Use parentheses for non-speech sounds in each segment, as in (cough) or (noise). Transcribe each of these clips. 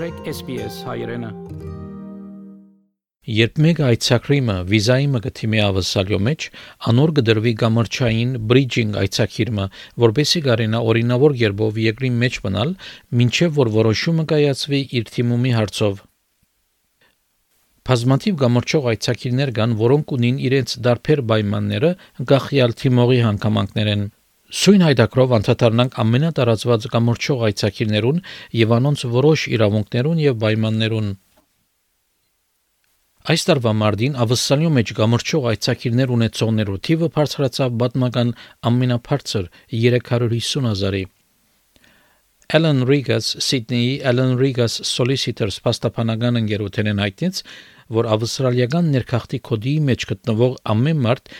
մտրեք SPS հայրենը։ Երբ մեկ այցակրիմը վիզայի մգթիմի ավսալյո մեջ անոր գդրվի գամրջային բրիջինգ այցակիրմը, որբեսի գարենա օրինավոր երբով երկրի մեջ մնալ, ինչեւ որ որոշումը կայացվի իր թիմումի հարցով։ Բազմաթիվ գամրջող այցակիրներ կան, որոնք ունին իրենց դարբեր պայմանները գախյալ թիմողի հանգամանքներեն։ Սույն հայտակրով անդրադառնանք ամենատարածված կամրջող այցակիրներուն եւ անոնց որոշ իրավունքներուն եւ պայմաններուն։ Այս տարվա մարտին ավսալյո մեջ կամրջող այցակիրներ ունեցողներու թիվը բարձրացավ պատմական ամենաբարձր 350 հազարի։ Alan Regas Sydney Alan Regas Solicitors պաստապանական ընկերութենեն հայտնեց, որ ավստրալիական ներքախտի կոդի մեջ գտնվող ամեն մարդ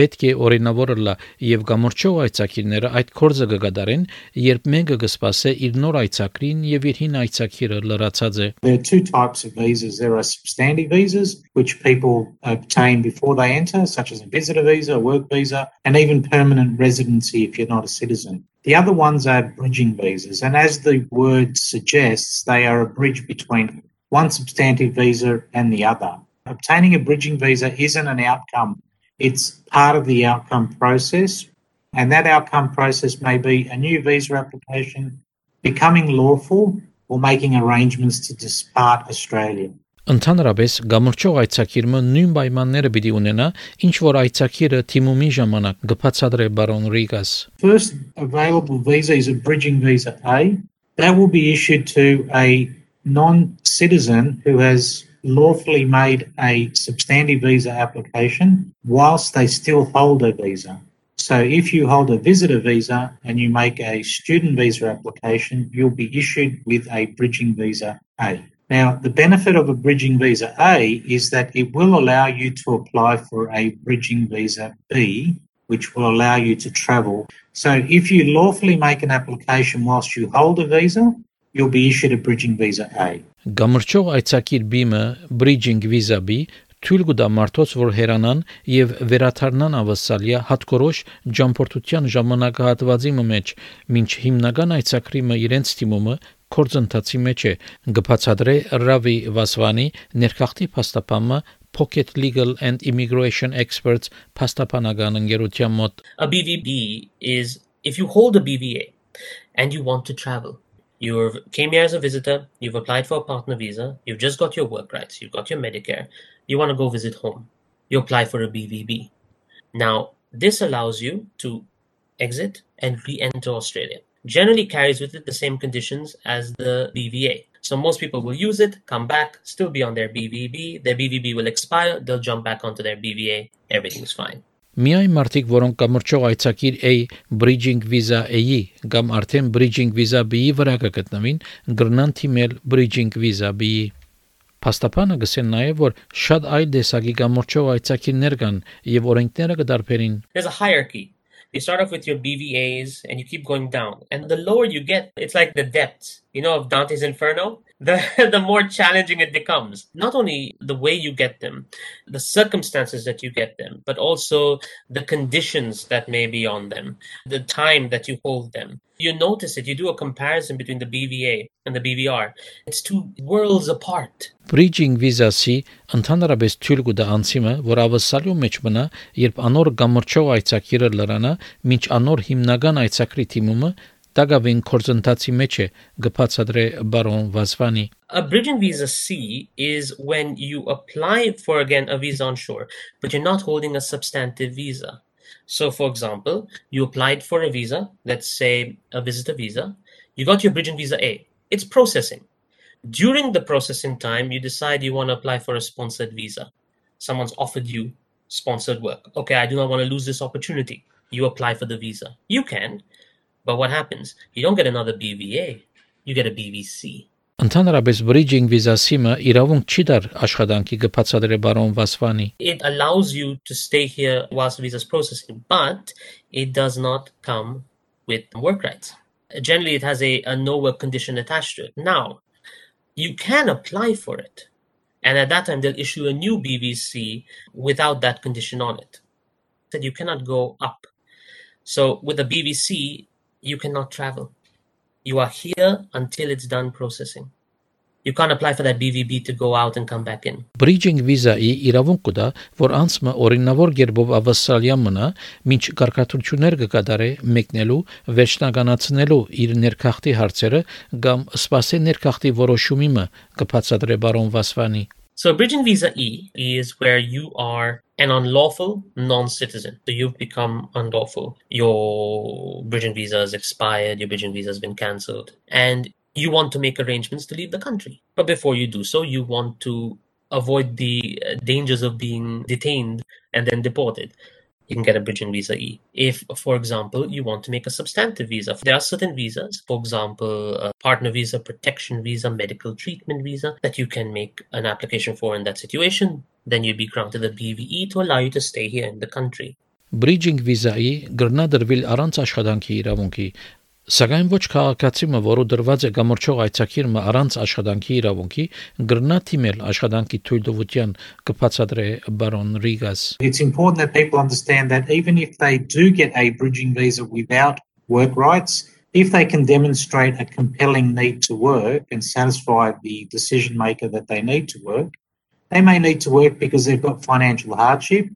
պետք է օրինավոր լա եւ գամրջող այցակիրները այդ կորձը կգադարեն, երբ մեկը կսպասե իր նոր այցակրին եւ իր հին այցակիրը լրացած է։ There are two types of visas. There are substantive visas, which people obtain before they enter, such as a visitor visa, a work visa, and even permanent residency if you're not a citizen. The other ones are bridging visas, and as the word suggests, they are a bridge between one substantive visa and the other. Obtaining a bridging visa isn't an outcome, it's part of the outcome process. And that outcome process may be a new visa application, becoming lawful, or making arrangements to depart Australia. Ընդհանրապես գամրջող այցակիրը նույն պայմանները պիտի ունենա, ինչ որ այցակիրը թիմումի ժամանակ գբացադրե բարոն Ռիգաս։ First available visa is a bridging visa A. That will be issued to a non-citizen who has lawfully made a substantive visa application whilst they still hold a visa. So if you hold a visitor visa and you make a student visa application, you'll be issued with a bridging visa A. Now, the benefit of a bridging visa A is that it will allow you to apply for a bridging visa B, which will allow you to travel. So if you lawfully make an application whilst you hold a visa, you'll be issued a bridging visa A. Գամրջող այցակիր բիմը bridging visa B թույլ կտա մարդոց, որ հերանան եւ վերաթարնան ավասալիա հատկորոշ ջամփորդության ժամանակահատվածի մեջ, ինչ հիմնական այցակրիմը իրենց թիմումը կորձընթացի մեջ է գբացադրե Ռավի Վասվանի ներքախտի փաստապամը Pocket Legal and Immigration Experts փաստապանական ընկերության մոտ A BVB is if you hold a BVA and you want to travel you came here as a visitor, you've applied for a partner visa, you've just got your work rights, you've got your Medicare, you want to go visit home. You apply for a BVB. Now, this allows you to exit and re enter Australia. Generally carries with it the same conditions as the BVA. So most people will use it, come back, still be on their BVB, their BVB will expire, they'll jump back onto their BVA, everything's fine. Միայն մարդիկ, որոնք կամրջող այցակիր A bridging visa A-ի կամ արդեն bridging visa B-ի վրա կգտնվին, գրնան թիմել bridging visa B-ի։ Փաստաբանը գսեն նաև որ շատ այլ դեսակի կամրջող այցակիրներ կան եւ օրենքները կդարբերին։ There's a hierarchy. You start off with your BVAs and you keep going down. And the lower you get, it's like the depths, you know, of Dante's Inferno the (laughs) the more challenging it becomes. Not only the way you get them, the circumstances that you get them, but also the conditions that may be on them, the time that you hold them. You notice it, you do a comparison between the BVA and the BVR. It's two worlds apart. Bridging visa-ի ընդհանրապես թույլ կտա անցիմը, որ ավսալյու մեջ մնա, երբ անոր գամրջող այցակիրը լրանա, ինչ անոր հիմնական այցակրի թիմումը Baron vazvani. A bridging visa C is when you apply for again a visa on shore, but you're not holding a substantive visa. So, for example, you applied for a visa, let's say a visitor visa, you got your bridging visa A, it's processing. During the processing time, you decide you want to apply for a sponsored visa. Someone's offered you sponsored work. Okay, I do not want to lose this opportunity. You apply for the visa. You can, but what happens? You don't get another BVA, you get a BVC. Ընդհանրապես bridging visa SIM-ը իրավունք չի դար աշխատանքի գբացադրե բարոն Վասվանի։ It allows you to stay here whilst the visa is processing, but it does not come with work rights. Generally, it has a, a no work condition attached to it. Now, you can apply for it, and at that time they'll issue a new BVC without that condition on it. That you cannot go up. So with a BVC, you cannot travel. You are here until it's done processing. You can't apply for that BVB to go out and come back in. Bridging visa-ի իրավունք կա, որ անցումը օրինավոր երբով ավասալյան մնա, ինչ կարգադրություններ կկատարե մեկնելու, վերջնականացնելու իր ներքախտի հարցերը կամ սպասե ներքախտի որոշումը կբացատրե բարոն Վասվանի։ So bridging visa E is where you are an unlawful non-citizen. So you've become unlawful. Your bridging visa has expired, your bridging visa has been cancelled, and you want to make arrangements to leave the country. But before you do so, you want to avoid the uh, dangers of being detained and then deported you can get a bridging visa E. If, for example, you want to make a substantive visa, there are certain visas, for example, a partner visa, protection visa, medical treatment visa, that you can make an application for in that situation. Then you'd be granted a BVE to allow you to stay here in the country. Bridging visa-ի գրնադրվել առանց աշխատանքի իրավունքի Սակայն ոչ քաղաքացիմը, որը դրված է գամրջող այցակիրը առանց աշխատանքի իրավունքի, գրնա թիմել աշխատանքի թույլտվության կբացատրե բարոն Ռիգաս։ It's important that people understand that even if they do get a bridging visa without work rights, if they can demonstrate a compelling need to work and satisfy the decision maker that they need to work, they may need to work because they've got financial hardship,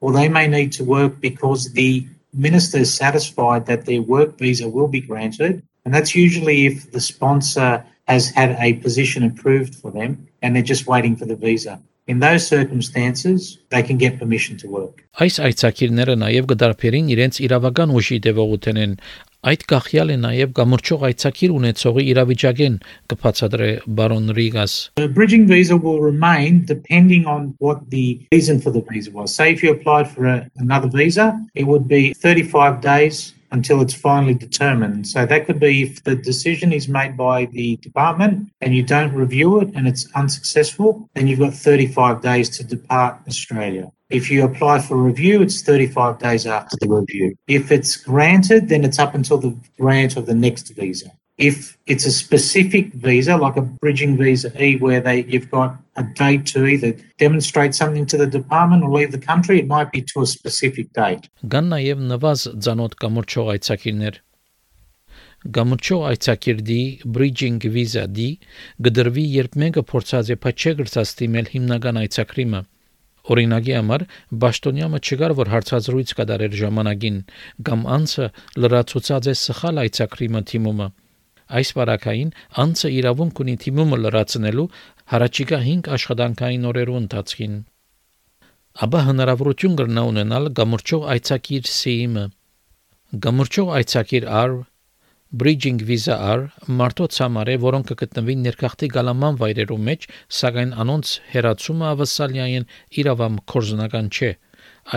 or they may need to work because the minister is satisfied that their work visa will be granted, and that's usually if the sponsor has had a position approved for them and they're just waiting for the visa. In those circumstances, they can get permission to work. Այս այցակիրները նաև կդարբերին իրենց իրավական ուժի դեպողութենեն Այդ գախյալ է նաև գամրջող այցակիր ունեցողի իրավիճակեն կբացատրե բարոն Ռիգաս The bridging visa will remain depending on what the reason for the visa was. Say if you applied for a, another visa, it would be 35 days until it's finally determined. So that could be if the decision is made by the department and you don't review it and it's unsuccessful, then you've got 35 days to depart Australia. If you apply for review, it's 35 days after the review. If it's granted, then it's up until the grant of the next visa. If it's a specific visa, like a bridging visa E, where they you've got a date to either demonstrate something to the department or leave the country, it might be to a specific date. Կան նաև նվազ ցանոթ կամրջող այցակիրներ։ Գամրջող այցակիրդի bridging visa D գդրվի երբ մեկը փորձած է փաչե գրծաստիմել հիմնական այցակրիմը Օրինակի համար Բաշտոնյամը չգար որ հարցազրույց կդարեր ժամանակին կամ անցը լրացուցած է սխալ այցակրիմը թիմումը Այս վարակային անցը իրավունք ունի թիմումը լրացնելու հարաճիկա 5 աշխատանքային օրերու ընթացքին Աբա հնարավորություն կրնա ունենալ գամրջող այցակիր սիիմը Գամրջող այցակիր R bridging visa R մարդոց համար է, որոնք կգտնվին ներքախտի գալաման վայրերու մեջ, սակայն անոնց հերացումը ավասալյային իրավամ կորզնական չէ։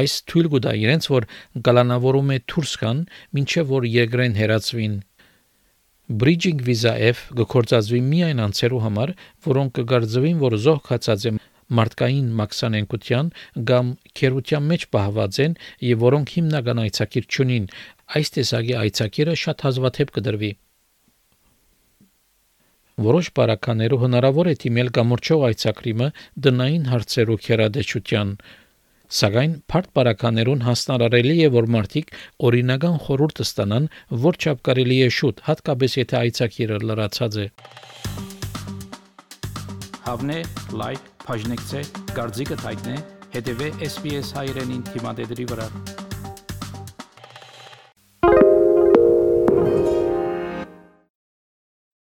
Այս թույլ կտա իրենց, որ գալանավորում է կան, ինչեւ որ երկրեն հերացվին։ Bridging visa F գործածվի միայն անձերու համար, որոնք կգարձվին, որ զոհքացած է մարդկային մաքսանենկության կամ քերության մեջ պահված են եւ որոնք հիմնական այցակիր չունին, այս տեսակի այցակիրը շատ հազվադեպ կդրվի։ Որոշ բարականերով հնարավոր է թիմել կամրջող այցակրիմը դնային հարցերով քերադեչության, Սակայն փարտ բարականերուն հասնարարելի է որ մարդիկ օրինական խորհուրդ ստանան, որ չափ կարելի է շուտ, հատկապես եթե այցակիրը լրացած է։ Հավնե, լայք, բաժնեկցե, դարձիկը թայտնե, հետեւե SPS հայրենին թիմադեդի վրա։